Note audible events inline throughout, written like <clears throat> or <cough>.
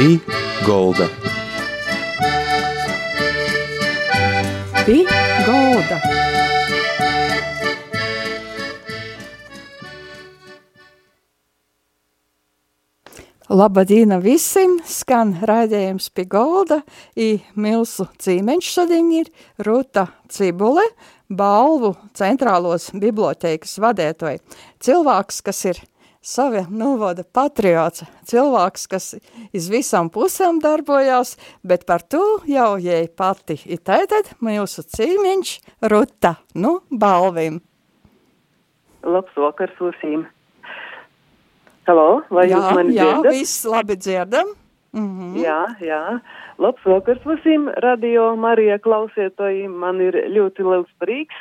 Pī Golda. Pī Golda. Labadīna visiem, skan raidījums pie golda, i Milsu cīmeņš šodien ir Ruta Cibule, balvu centrālos bibliotēkas vadētoji. Cilvēks, kas ir savi nuvoda patriots, cilvēks, kas iz visam pusēm darbojās, bet par to jau jai pati. I tātad mūsu cīmeņš Ruta, nu, balvim. Labs vakars visiem! Halo, vai jā, jūs mani jā, dzirdat? Jā, viss labi dzirdam. Mm -hmm. Jā, jā. Labs vakars visiem, radio Marija klausietoji. Man ir ļoti liels prieks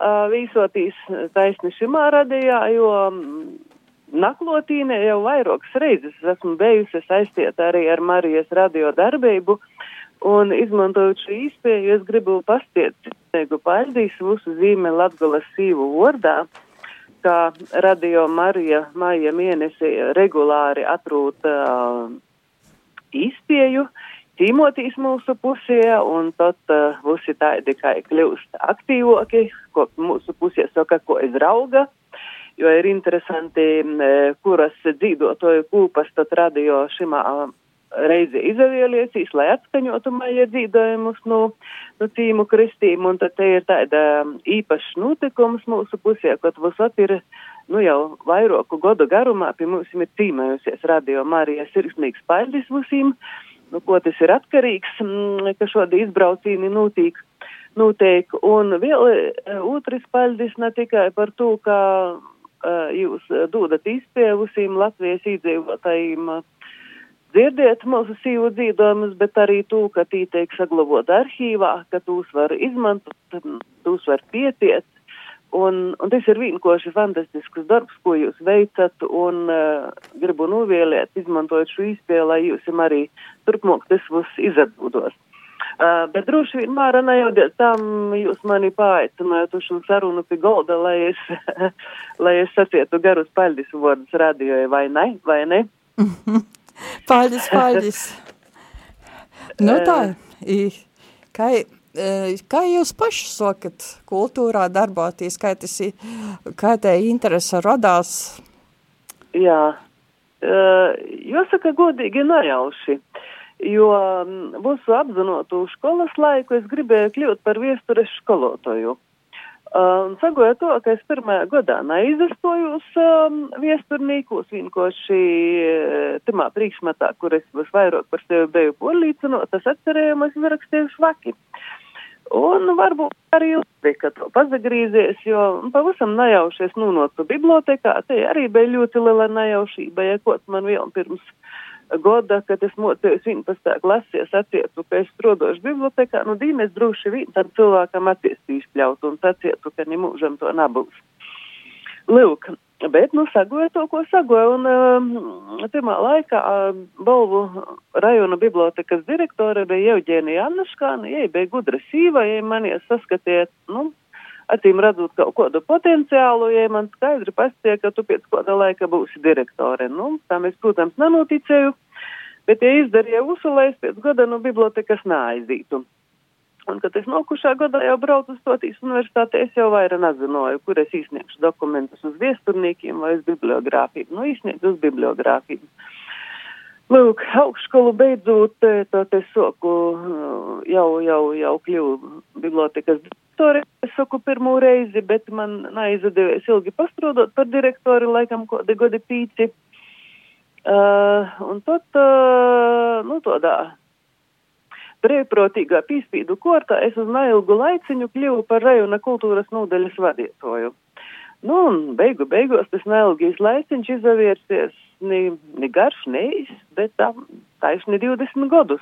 uh, vīsotīs taisni šimā radījā, jo naklotīne jau vairākas reizes esmu bijusi saistīta arī ar Marijas radio darbību. Un izmantojot šo īspēju, es gribu pastiet, teigu paļdīs mūsu zīme Latgolas sīvu vārdā ka Radio Marija maija mēnesī regulāri atrūt uh, izpēju, cīmotīs mūsu pusē, un tad uh, visi tādi kā kļūst aktīvāki, ko mūsu pusē saka, ko izrauga, jo ir interesanti, uh, kuras dzīvotoju kūpas tad radio šimā reizi izavieliesīs, lai atskaņotu maija dzīvojumus no, no cīmu kristīm, un tad te ir tāda īpašs notikums mūsu pusē, kad vusat ir, nu jau vairāku godu garumā pie mums ir cīmējusies radio Marijas sirsnīgs paļģis visiem, nu ko tas ir atkarīgs, ka šādi izbraucīni notiek. Noteik. Un vēl otrs paļģis ne tikai par to, ka jūs dodat izpēvusīm Latvijas iedzīvotājiem uh, dzirdiet mūsu sīvu dzīvojumus, bet arī to, ka tī tiek saglabot arhīvā, ka tūs var izmantot, tūs var pietiet. Un, un tas ir vienkārši fantastisks darbs, ko jūs veicat, un uh, gribu novēlēt, izmantojot šo izpēli, lai jūs arī turpmāk tas būs izatbūdos. Uh, bet droši vien, Māra, nejaudiet tam jūs mani paaicinājāt uz šo sarunu pie golda, lai es, <laughs> lai es sacietu garus paļdis vārdus radioja, vai ne, vai ne? <laughs> Paļģis, paļģis. <laughs> nu tā, i, kā, kā jūs paši sakat kultūrā darboties, kā tas kā te interese radās? Jā, uh, jāsaka godīgi nejauši, jo mūsu apzinotu skolas laiku es gribēju kļūt par viestures skolotoju. Un uh, sagoja to, ka es pirmajā gadā neizastojos um, viesturnīkos, vienkārši timā priekšmetā, kur es visvairāk par sevi biju polīcinot, tas atcerējumus rakstīju švaki. Un varbūt arī labi, ka to pazagrīzies, jo pavisam nejaušies nūnotu bibliotekā, te arī bija ļoti liela nejaušība, ja kaut man vēl pirms goda, kad es mocījos 11. klasē, sacietu, ka es strodošu bibliotekā, nu dīmes droši vien tam cilvēkam acīs izpļaut un sacietu, ka nemūžam to nebūs. Lūk, bet, nu, sagoja to, ko sagoja, un um, pirmā laikā uh, Balvu rajona bibliotekas direktore bija Euģēnija Annaškāna, jai bija gudra sīva, jai manies saskatiet, nu, acīm redzot kaut kādu potenciālu, ja man skaidri pastie, ka tu pēc kāda laika būsi direktore. Nu, tā mēs, protams, nenoticēju, bet ja izdarīja visu, lai es pēc gada no bibliotekas neaizītu. Un, kad es nākušā gadā jau braucu uz Totīs universitāti, es jau vairāk nezināju, kur es izsniegšu dokumentus uz viesturniekiem vai uz bibliogrāfiju. Nu, izsniegšu uz bibliogrāfiju. Lūk, augšskolu beidzot, tad es soku jau, jau, jau kļuvu bibliotekas direktori, es saku pirmo reizi, bet man neizdevies ilgi pastrodot par direktori, laikam, kādi gadi pīci. Uh, un tad, uh, nu, tādā brīvprātīgā pīspīdu kortā es uz neilgu laiciņu kļuvu par rajona kultūras nodaļas vadītoju. Nu, un beigu beigās tas neilgīs laiciņš izavērsies ni, ni garš, ne īs, bet tā, taisni 20 gadus.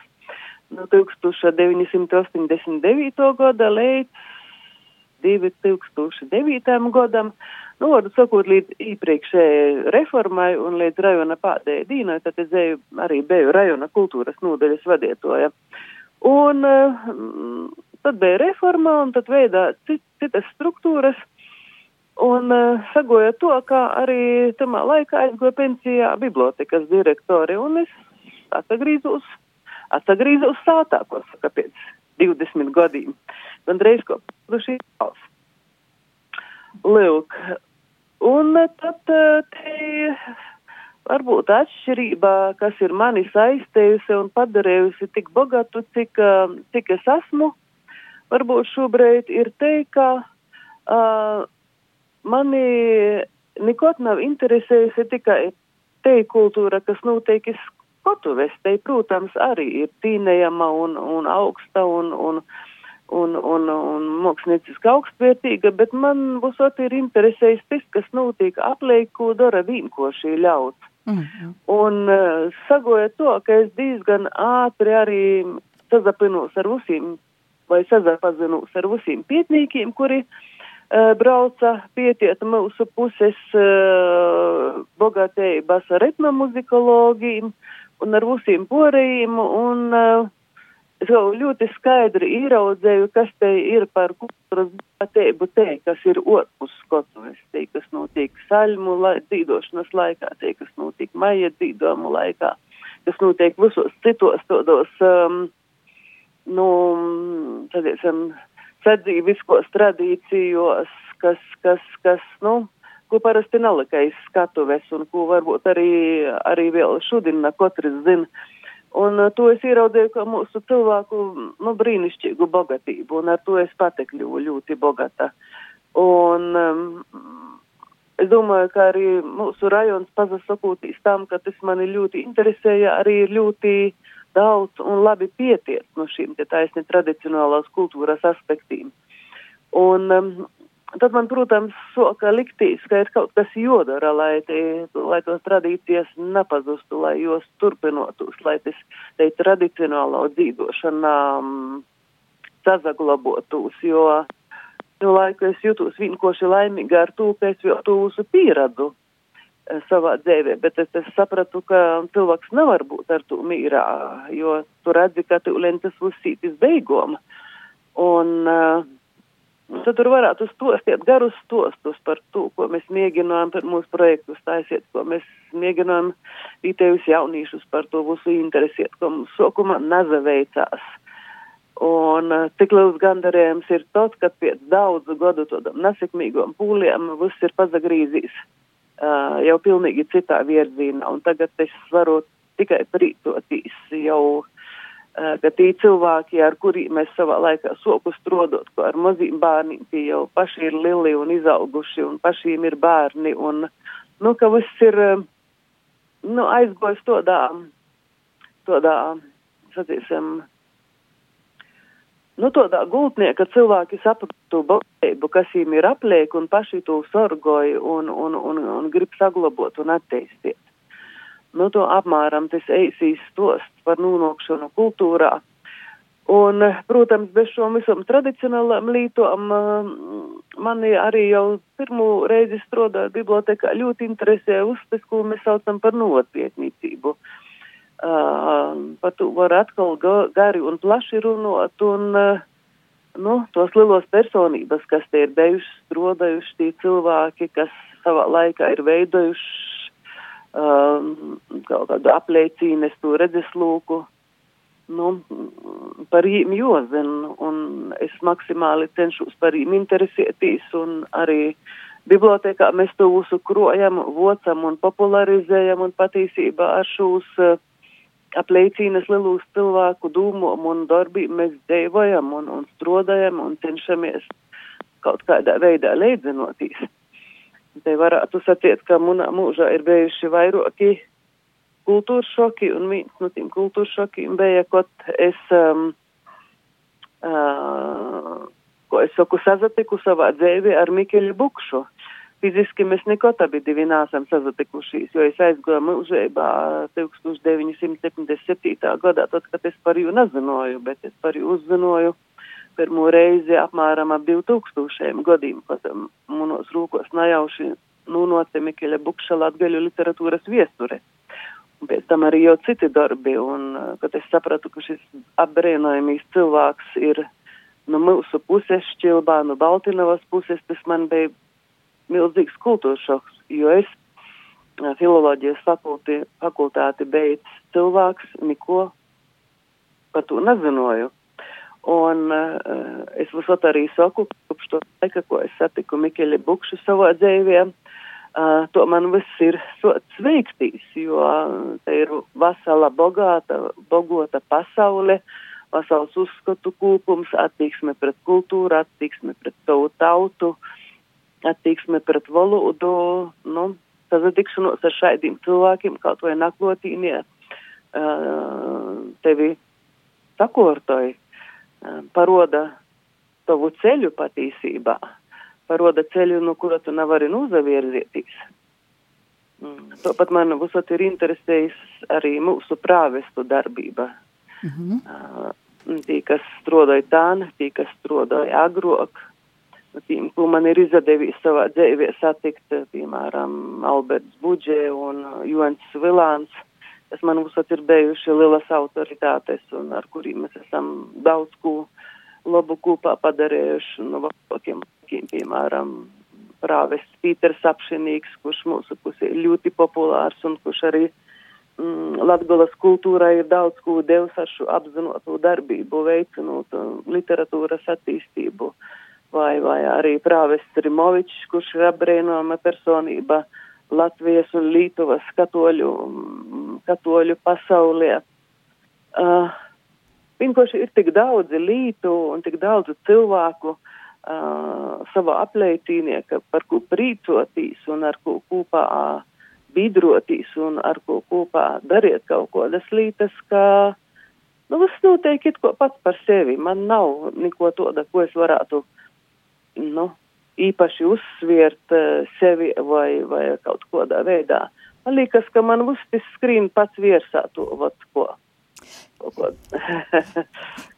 No 1989. gada līdz 2009. gadam, nu, varu sakot, līdz iepriekšējai reformai un līdz rajona pādēja dīnai, tad es eju, arī biju rajona kultūras nodaļas vadītoja. Un uh, tad bija reforma, un tad veidā cit, citas struktūras, un uh, sagoja to, ka arī tamā laikā aizgoja pensijā bibliotekas direktori, un es atgrīzos, atgrīzos sātā, ko saka pēc 20 gadiem. Man reiz ko šī valsts. Lūk, un tad te varbūt atšķirība, kas ir mani saistējusi un padarījusi tik bogatu, cik, cik es esmu, varbūt šobrīd ir te, ka uh, mani nekot nav interesējusi tikai te kultūra, kas notiek skatuves. Te, protams, arī ir tīnējama un, un augsta un, un, un, un, un mākslinieciski augstvērtīga, bet man būsot ir interesējis tas, kas notiek apliek, ko dara vienkoši ļauts. Mm -hmm. Un uh, sagoja to, ka es diezgan ātri arī sazapinos ar visiem vai sazapazinos ar visiem pietnīkiem, kuri uh, brauca pietiet mūsu puses uh, bogatējības ar etnomuzikologiem un ar visiem porējiem. Un, uh, es jau ļoti skaidri ieraudzēju, kas te ir par kultūras bagātību te, kas ir otpus skotuves, te, kas notiek saļmu lai, dzīdošanas laikā, te, kas notiek maija dzīdomu laikā, kas notiek visos citos todos, um, nu, tādiem sadzīviskos tradīcijos, kas, kas, kas, nu, ko parasti nelikais skatuves un ko varbūt arī, arī vēl šodien katrs zina Un uh, to es ieraudzīju, ka mūsu cilvēku nu, brīnišķīgu bogatību, un ar to es pati kļuvu ļoti bogata. Un um, es domāju, ka arī mūsu rajons pazasakūtīs tam, ka tas mani ļoti interesēja, arī ļoti daudz un labi pietiek no šīm taisni tradicionālās kultūras aspektīm. Un um, Tad man, protams, soka liktīs, ka ir kaut kas jodara, lai, te, lai tos tradīcijas nepazustu, lai jos turpinotos, lai tas te tradicionālo dzīvošana um, sazaglabotos, jo nu, laiku es jūtos vienkoši laimīga ar to, ka es jau to visu pieradu eh, savā dzīvē, bet es, es sapratu, ka cilvēks nevar būt ar to mīrā, jo tu redzi, ka tu lentas uzsītis beigoma. Un uh, Tad tur varētu stostīt garus stostus par to, ko mēs mēģinām par mūsu projektu taisīt, ko mēs mēģinām vietējus jaunīšus par to visu interesēt, ko mums sākumā nazaveicās. Un cik liels gandarījums ir tas, ka pēc daudzu gadu tādam nesekmīgam pūliem viss ir pazagrīzīs uh, jau pilnīgi citā virzienā, un tagad es varu tikai prītoties jau Eh, ka tie cilvēki, ar kuriem mēs savā laikā soku strodot, ko ar maziem bērniem, tie jau paši ir lieli un izauguši un pašiem ir bērni un, nu, ka viss ir, eh, nu, aizgojis tādā, tādā, sacīsim, nu, tādā gultnieka cilvēki sapratu būtību, kas viņiem ir apliek un paši to sorgoja un, un, un, un grib saglabot un attīstīt. Nu, to apmēram tas eisīs stosts par nonākšanu kultūrā. Un, protams, bez šo visam tradicionālām lītām mani arī jau pirmo reizi strādāju bibliotekā ļoti interesē uztas, ko mēs saucam par nopietnīcību. Uh, par to var atkal ga, gari un plaši runot un, uh, nu, tos lielos personības, kas te ir bijuši strādājuši, tie cilvēki, kas savā laikā ir veidojuši um, kaut kādu apliecīnu, es to redzeslūku, nu, par viņiem jozinu, un es maksimāli cenšos par viņiem interesēties, un arī bibliotekā mēs to visu krojam, vocam un popularizējam, un patiesībā ar šos uh, apliecīnas lielūs cilvēku dūmom un darbīm mēs dzīvojam un, un strodājam un cenšamies kaut kādā veidā leidzinoties. Te varētu sacīt, ka manā mūžā ir bijuši vairāki kultūras šoki, un viens no tiem kultūras šokiem bija, kad es, um, uh, ko es saku, sazatiku savā dzīvē ar Mikeļu Bukšu. Fiziski mēs nekad abi divi nesam sazatikušies, jo es aizgāju mūžībā 1977. gadā, tad, kad es par viņu nezināju, bet es par viņu uzzināju pirmo reizi apmēram ap 2000 gadiem, kad manos rūkos najauši nūnote Mikeļa Bukša latgaļu literatūras viesture. Un pēc tam arī jau citi darbi, un kad es sapratu, ka šis apbrēnojamīs cilvēks ir no mūsu puses šķilbā, no Baltinovas puses, tas man bija milzīgs kultūras šoks, jo es filoloģijas fakulti, fakultāti beidz cilvēks, neko par to nezināju. Un uh, es visot arī saku, kopš to laika, ko es satiku Mikeļa Bukšu savā dzīvē, uh, to man viss ir sveikstīs, jo te ir vesela, bogāta, bogota pasaule, pasaules uzskatu kūpums, attieksme pret kultūru, attieksme pret savu tautu, attieksme pret valodu, nu, sazatikšanos ar šādiem cilvēkiem, kaut vai naklotīnie, uh, tevi sakortoja, paroda tavu ceļu patīsībā, paroda ceļu, no kura tu nevari nozavirzieties. Mm. Tāpat man visot ir interesējis arī mūsu prāvestu darbība. Mm -hmm. uh, tī, kas strādāja tāna, tī, kas strādāja agrok, tīm, ko man ir izdevies savā dzīvē satikt, piemēram, Alberts Budžē un Joans Vilāns, kas man uzsat ir bijuši lielas autoritātes un ar kuriem mēs esam daudz ko labu kopā padarījuši, no nu, vākiem, piemēram, prāvests Pīters Apšinīgs, kurš mūsu pusē ir ļoti populārs un kurš arī mm, Latgolas kultūrai ir daudz ko devis ar šo apzinotu darbību, veicinot literatūras attīstību. Uh, vai, vai arī prāvests Rimovičs, kurš ir apbrīnojama personība Latvijas un Lītuvas katoļu, katoļu pasaulē. Uh, Vienkārši ir tik daudzi lītu un tik daudz cilvēku uh, savā apleitīnie, par ko prīcotīs un ar ko kopā uh, bidrotīs un ar ko kopā dariet kaut ko. Tas lītas, ka, nu, viss notiek it ko pats par sevi. Man nav neko tāda, ko es varētu uh, nu, īpaši uzsviert uh, sevi vai, vai kaut kādā veidā. Man liekas, ka man uztis skrīn pats virsā to, vat, ko. <laughs> ko.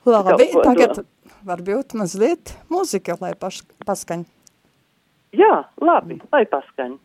Labi, ko tagad to. varbūt mazliet muzika, lai paš, paskaņ. Jā, labi, lai paskaņ.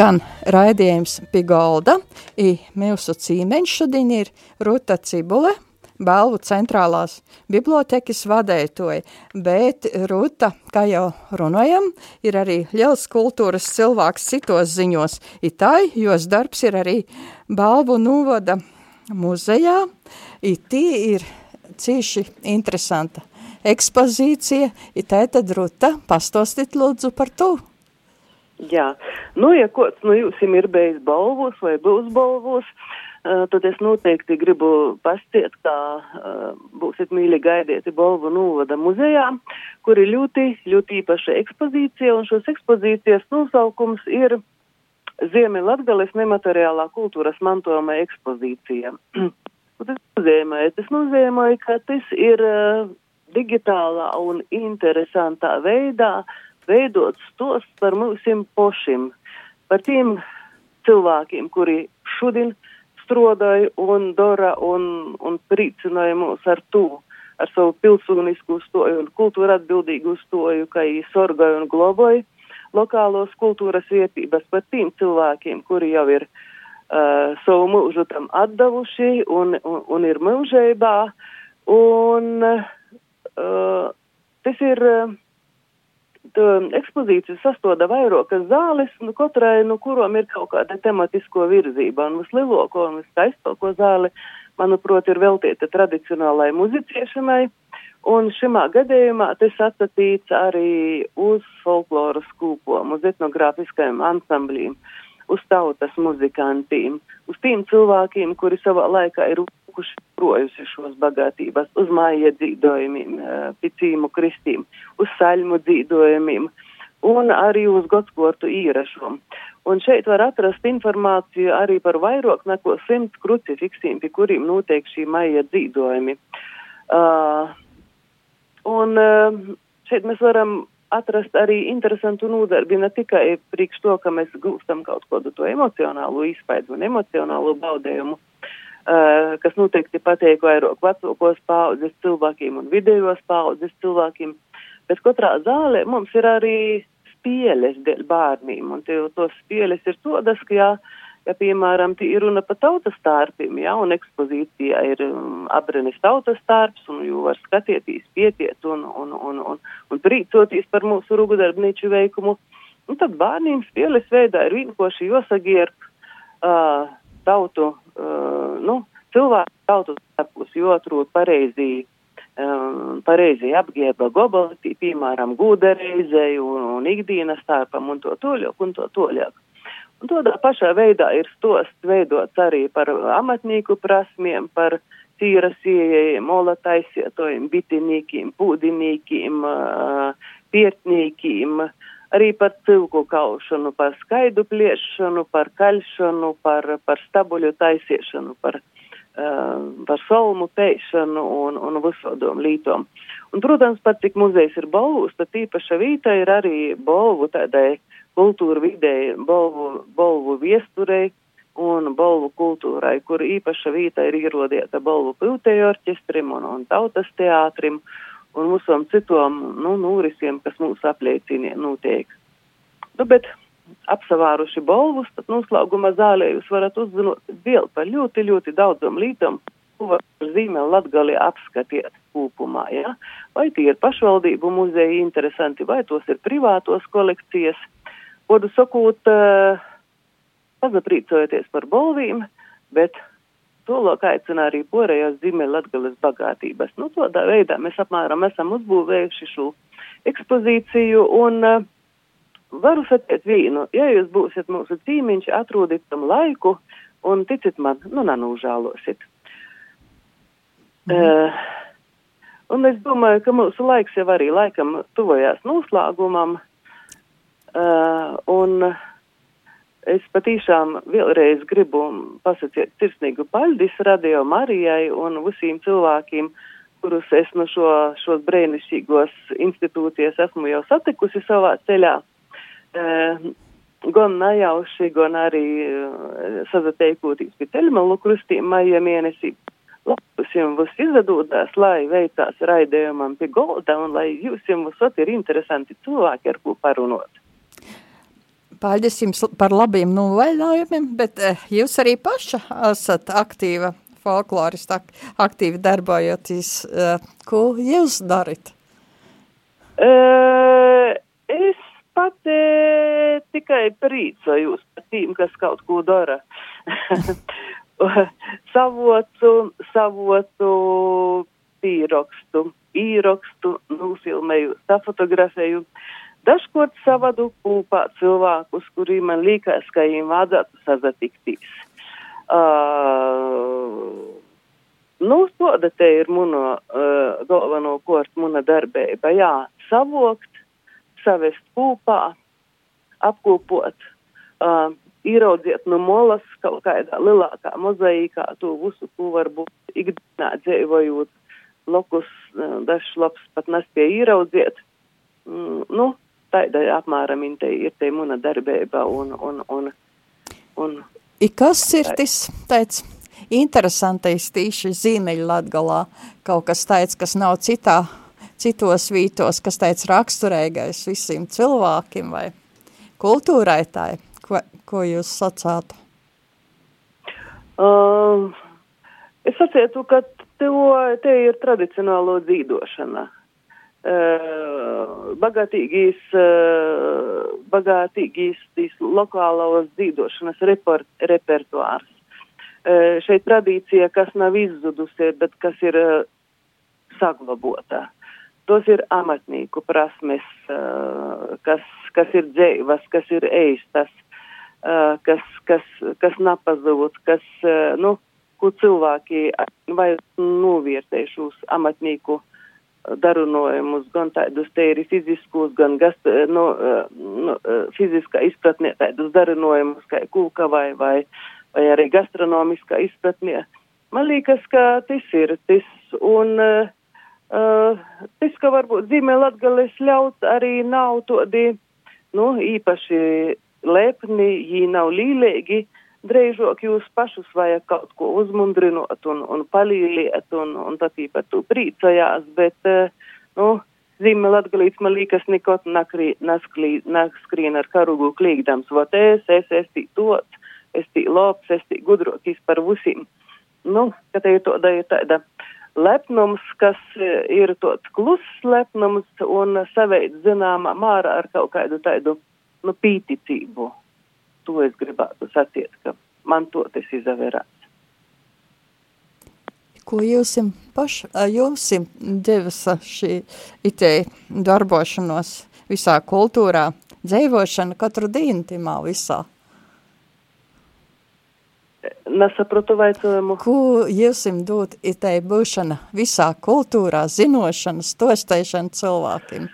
Skan raidījums Pigolda, i mūsu cīmeņš šodien ir Ruta Cibule, Balvu centrālās bibliotekas vadētoja, bet Ruta, kā jau runājam, ir arī liels kultūras cilvēks citos ziņos. Itai, jos darbs ir arī Balvu nūvada muzejā, i tie ir cīši interesanta ekspozīcija, itai tad Ruta, pastostit lūdzu par to. Jā, nu, ja kāds no jums ir bijis balvos vai būs balvos, uh, tad es noteikti gribu pastiet, kā uh, būsiet mīļi gaidieti balvu novada muzejā, kur ir ļoti, ļoti īpaša ekspozīcija, un šos ekspozīcijas nosaukums ir Ziemi Latgales nemateriālā kultūras mantojuma ekspozīcija. <clears throat> tas nozīmē, tas nozīmē, ka tas ir uh, digitālā un interesantā veidā uh, veidot stos par mūsim pošim, par tiem cilvēkiem, kuri šodien strodoja un dara un, un priecināja mūs ar to, ar savu pilsonisku stoju un kultūra atbildīgu stoju, ka viņi sorgoja un globoja lokālos kultūras vietības par tiem cilvēkiem, kuri jau ir uh, savu mūžu tam atdevuši un, un, un ir mūžībā. Un uh, tas ir. Uh, ekspozīciju sastoda vairākas zāles, nu, katrai, nu, kuram ir kaut kāda tematisko virzība. Un vislielāko un viskaistāko zāli, manuprāt, ir veltīta tradicionālai muzicēšanai. Un šimā gadījumā tas atsatīts arī uz folkloras kūpom, uz etnogrāfiskajiem ansambļiem, uz tautas muzikantiem, uz tiem cilvēkiem, kuri savā laikā ir uzkuši projusi šos bagātības, uz māja dzīdojumiem, picīmu kristīm, uz saļmu dzīdojumiem un arī uz godsportu īrašumu. Un šeit var atrast informāciju arī par vairāk neko simts krucifiksiem, pie kuriem notiek šī maija dzīdojumi. Uh, un uh, šeit mēs varam atrast arī interesantu nodarbi ne tikai priekš to, ka mēs gūstam kaut kādu to emocionālu izpaidu un emocionālu baudējumu, uh, kas noteikti pateik vairāk vecākos paudzes cilvēkiem un vidējos paudzes cilvēkiem, bet katrā zālē mums ir arī spēles dēļ bērniem, un tie, tos spēles ir todas, ka, jā, ja, piemēram, ir runa par tautas tārpiem, jā, un ekspozīcijā ir um, abrinis tautas tārps, un jau var skatieties, pietiet un, un, un, un, un prīcoties par mūsu rūgudarbnīču veikumu, un tad bērniem spēles veidā ir vienkoši josagierb uh, tautu, uh, nu, cilvēku tautu tārpus, jo atrūt pareizi um, pareizi apgieba gobalti, piemēram, gūdereizei un, un ikdienas starpam un to toļāk un to toļāk. Tādā pašā veidā ir stosts veidots arī par amatnieku prasmiem, par tīras ieejiem, mola taisietojiem, bitinīkiem, pūdinīkiem, uh, pietnīkiem, arī par cilku kaušanu, par skaidu pliešanu, par kaļšanu, par, par stabuļu taisiešanu, par uh, par salmu pēšanu un, un visādām lītām. Un, protams, pat cik muzejs ir balvus, tad īpaša vīta ir arī balvu tādai kultūra videi, balvu, balvu viesturei un balvu kultūrai, kur īpaša vīta ir ierodēta balvu piltēju orķestrim un, un tautas teātrim un visam citom, nu, nūrisiem, kas mūs apliecina notiek. Nu, bet apsavāruši bolvus, tad noslēguma zālē jūs varat uzzinot vēl par ļoti, ļoti daudzam lītam, ko var zīmē Latgali apskatiet kūpumā, ja? Vai tie ir pašvaldību muzeji interesanti, vai tos ir privātos kolekcijas. Kodu sakot, pazaprīcojoties par bolvīm, bet Tolok aicina arī porējās zīmē Latgales bagātības. Nu, tādā veidā mēs apmēram esam uzbūvējuši šo ekspozīciju un uh, varu sacīt vienu, ja jūs būsiet mūsu cīmiņš, atrodiet tam laiku un ticit man, nu, nanūžālosit. Mm. Uh, un es domāju, ka mūsu laiks jau arī laikam tuvojās noslēgumam. Uh, un es patīšām vēlreiz gribu pasakīt sirsnīgu paļdis radio Marijai un visiem cilvēkiem, kurus es no šo, šos brēnišķīgos institūcijas esmu jau satikusi savā ceļā. Eh, gan nejauši, gan arī eh, sazateikoties pie ceļmalu krustiem maija mēnesī. Labus jums izdodās, lai veicās raidījumam pie golda un lai jūs jums ir interesanti cilvēki, ar ko parunot. Paldies jums par labiem novaļājumiem, bet eh, jūs arī paša esat aktīva folklorista, aktīvi darbojoties. Ko jūs darat? Uh, es pat tikai priecājos par tiem, kas kaut ko dara. <laughs> savotu, savotu pīrakstu, īrakstu, nufilmēju, safotografēju. Dažkārt savadu kūpā cilvēkus, kuriem man liekas, ka viņiem vajadzētu sazatiktīs. Uh, nu, tāda te ir muna uh, galveno kort, muna darbība. Jā, savokt, savest kopā, apkopot, uh, ieraudziet no molas kaut kādā lielākā mozaīkā to visu, ko varbūt ikdienā dzīvojot, lokus, uh, dažs labs pat nespēja ieraudziet. Mm, nu, tāda apmēram ir te muna darbība un, un, un, un. I kas ir tas, teic, interesantais tīši zīmeļu latgalā, kaut kas teic, kas nav citā citos vītos, kas teica raksturīgais visiem cilvēkiem vai kultūrai tai, ko, ko jūs sacātu? Uh, es sacietu, ka tev, te ir tradicionālo dzīdošana. Uh, bagātīgīs, uh, bagātīgīs tīs lokālos dzīdošanas report, repertuārs. Uh, šeit tradīcija, kas nav izzudusi, bet kas ir saglabota. Tos ir amatnieku prasmes, kas, kas ir dzīvas, kas ir uh, kas, kas, kas napazūd, kas, uh, nu, ko cilvēki vai novērtē šos amatnieku darunojumus, gan tādus teiri fiziskus, gan gast, no, no, fiziskā izpratnē tādus darunojumus, kā kūka vai, vai, vai arī gastronomiskā izpratnē. Man liekas, ka tas ir tas, un uh, tas, ka varbūt zīmē latgales ļaut arī nav todi, nu, īpaši lepni, jī nav līlēgi, uh, Dreižok jūs pašus vajag kaut ko uzmundrinot un, un palīliet un, un tad par to prīcojās, bet, uh, nu, zīme latgalīts man liekas nekot naskrien ar karugu klīgdams, vot es, es, es tī tots, es tī lops, es tī gudrokīs par vusim. Nu, ka te ir to da ir tāda lepnums, kas eh, ir tāds kluss lepnums un saveids zināmā māra ar kaut kādu tādu, nu, pīticību to es gribētu sacīt, ka man to tas izavērās. Ko jūs paši, jums devis šī itē darbošanos visā kultūrā, dzīvošana katru dienu timā visā? Nesaprotu vaicojumu. Ko jūs dot itē būšana visā kultūrā, zinošana, stostēšana cilvēkiem?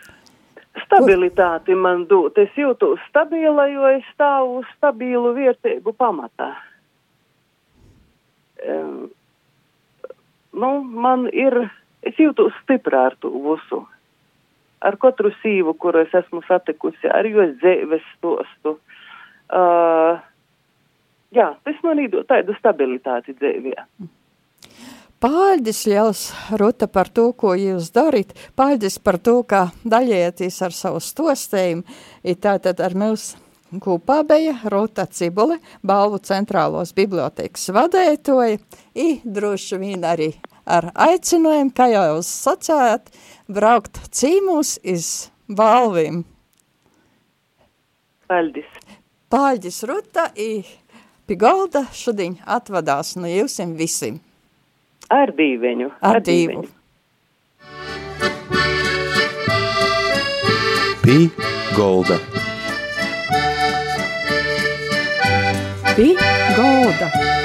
Stabilitāti man dod. Es jūtos stabila, jo es stāvu uz stabilu vērtību pamatā. Um, nu, man ir, es jūtos stiprā ar to visu. Ar katru sīvu, kuru es esmu satikusi, ar jo dzīves stostu. Uh, jā, tas man iedod tādu stabilitāti dzīvē. Mm. Paldies, Liels, Ruta, par to, ko jūs darat. Paldies par to, ka daļieties ar savu stostējumu. Tātad ar mums kopā bija Ruta Cibule, balvu centrālos bibliotēkas vadētoja, i droši vien arī ar aicinājumu, kā jau jūs sacējāt, braukt cīmūs iz balvim. Paldies. Paldies, Ruta, i Pigolda šodien atvadās no jūsim visiem. Ar dīveņu. Ar, ar dīvu. Pī golda. Pī golda.